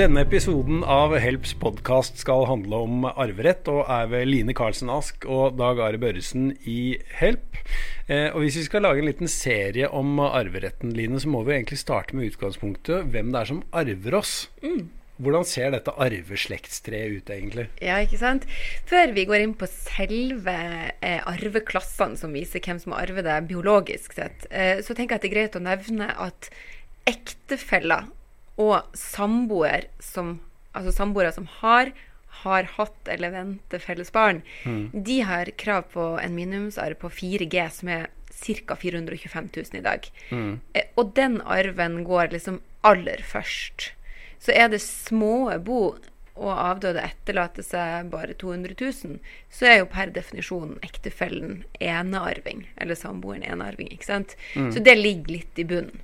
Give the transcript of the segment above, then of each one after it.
Denne episoden av Helps podkast skal handle om arverett, og er ved Line Karlsen Ask og Dag Are Børresen i Help. Eh, og Hvis vi skal lage en liten serie om arveretten, Line, så må vi egentlig starte med utgangspunktet hvem det er som arver oss. Hvordan ser dette arveslektstreet ut, egentlig? Ja, ikke sant? Før vi går inn på selve eh, arveklassene som viser hvem som arver det biologisk sett, eh, så tenker jeg at det er greit å nevne at ektefeller og samboer som, altså samboere som har, har hatt eller venter felles barn, de har krav på en minimumsarv på 4G, som er ca. 425 000 i dag. Mm. og den arven går liksom aller først. Så er det små bo og avdøde etterlater seg bare 200 000, så er jo per definisjon ektefellen enearving, eller samboeren enearving, ikke sant. Så det ligger litt i bunnen.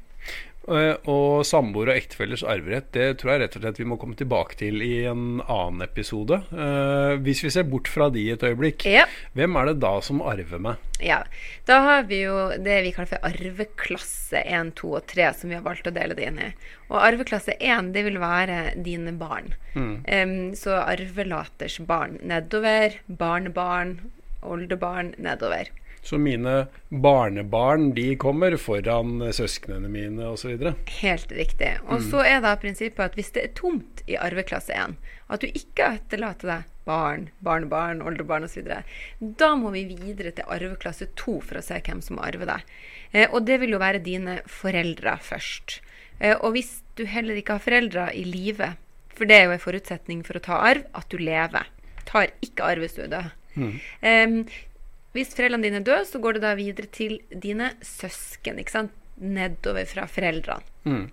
Eh, Og samboer og ektefellers arverett, det tror jeg rett og slett vi må komme tilbake til i en annen episode. Eh, Hvis vi ser bort fra de et øyeblikk, Ja. hvem er det da som arver meg? Ja, Da har vi jo det vi kaller for arveklasse 1, 2 og 3, som vi har valgt å dele det inn i. Og arveklasse 1, det vil være dine barn. Em, så arvelaters barn nedover, barnebarn, oldebarn nedover. Så mine barnebarn de kommer foran søsknene mine osv. Helt riktig. Og så er da prinsippet at hvis det er tomt i arveklasse 1, at du ikke etterlater deg barn, barnebarn, oldebarn osv., da må vi videre til arveklasse 2 for å se hvem som arver deg. Eh, og det vil jo være dine foreldre først. Eh, og hvis du heller ikke har foreldre i live, for det er jo en forutsetning for å ta arv, at du lever. Tar ikke arv hvis du er død. Em, hvis foreldrene dine er døde, så går det da videre til dine søsken. ikke sant? Nedover fra foreldrene. Mm.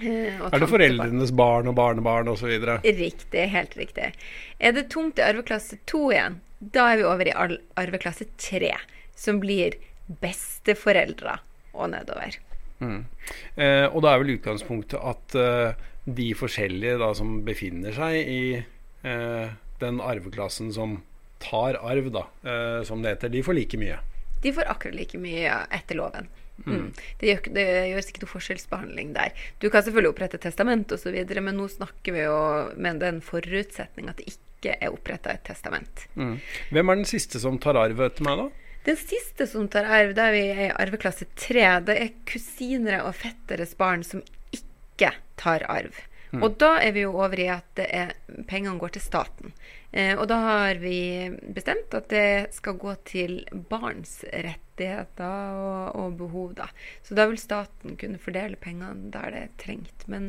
Er det foreldrenes barn og barnebarn osv.? Riktig, helt riktig. Er det tomt i arveklasse 2 igjen, da er vi over i arveklasse 3, som blir besteforeldre og nedover. Eh, og da er vel utgangspunktet at eh, de forskjellige da, som befinner seg i eh, den arveklassen som tar arv, da, eh, som det heter, de får like mye. De får akkurat like mye etter loven. Mm. Det, gjør, det gjøres ikke noe forskjellsbehandling der. Du kan selvfølgelig opprette testament osv., men nå snakker vi jo med den forutsetning at det ikke er oppretta et testament. Mm. Hvem er den siste som tar arv etter meg, da? Den siste som tar arv, da er vi i arveklasse 3. Det er kusiner og fetteres barn som ikke tar arv. Og da er vi jo over i at det er, pengene går til staten. Eh, og da har vi bestemt at det skal gå til barns rettigheter og, og behov, da. Så da vil staten kunne fordele pengene der det er trengt, men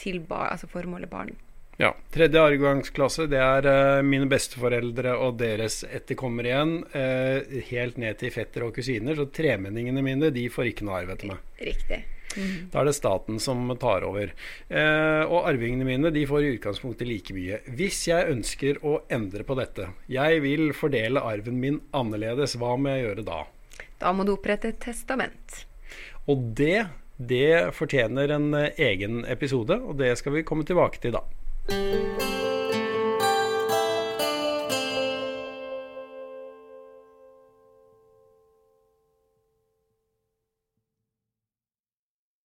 til bar, altså formålet barn. Ja. Tredje arvegangsklasse, det er eh, mine besteforeldre og deres etterkommere igjen. eh, helt ned til fetter og kusiner. Så tremenningene mine de får ikke noe arv etter meg. Riktig. Da er det staten som tar over. Eh, og arvingene mine de får i utgangspunktet like mye. Hvis jeg ønsker å endre på dette, jeg vil fordele arven min annerledes, hva må jeg gjøre da? Da må du opprette et testament. Og det, det fortjener en eh, egen episode, og det skal vi komme tilbake til da.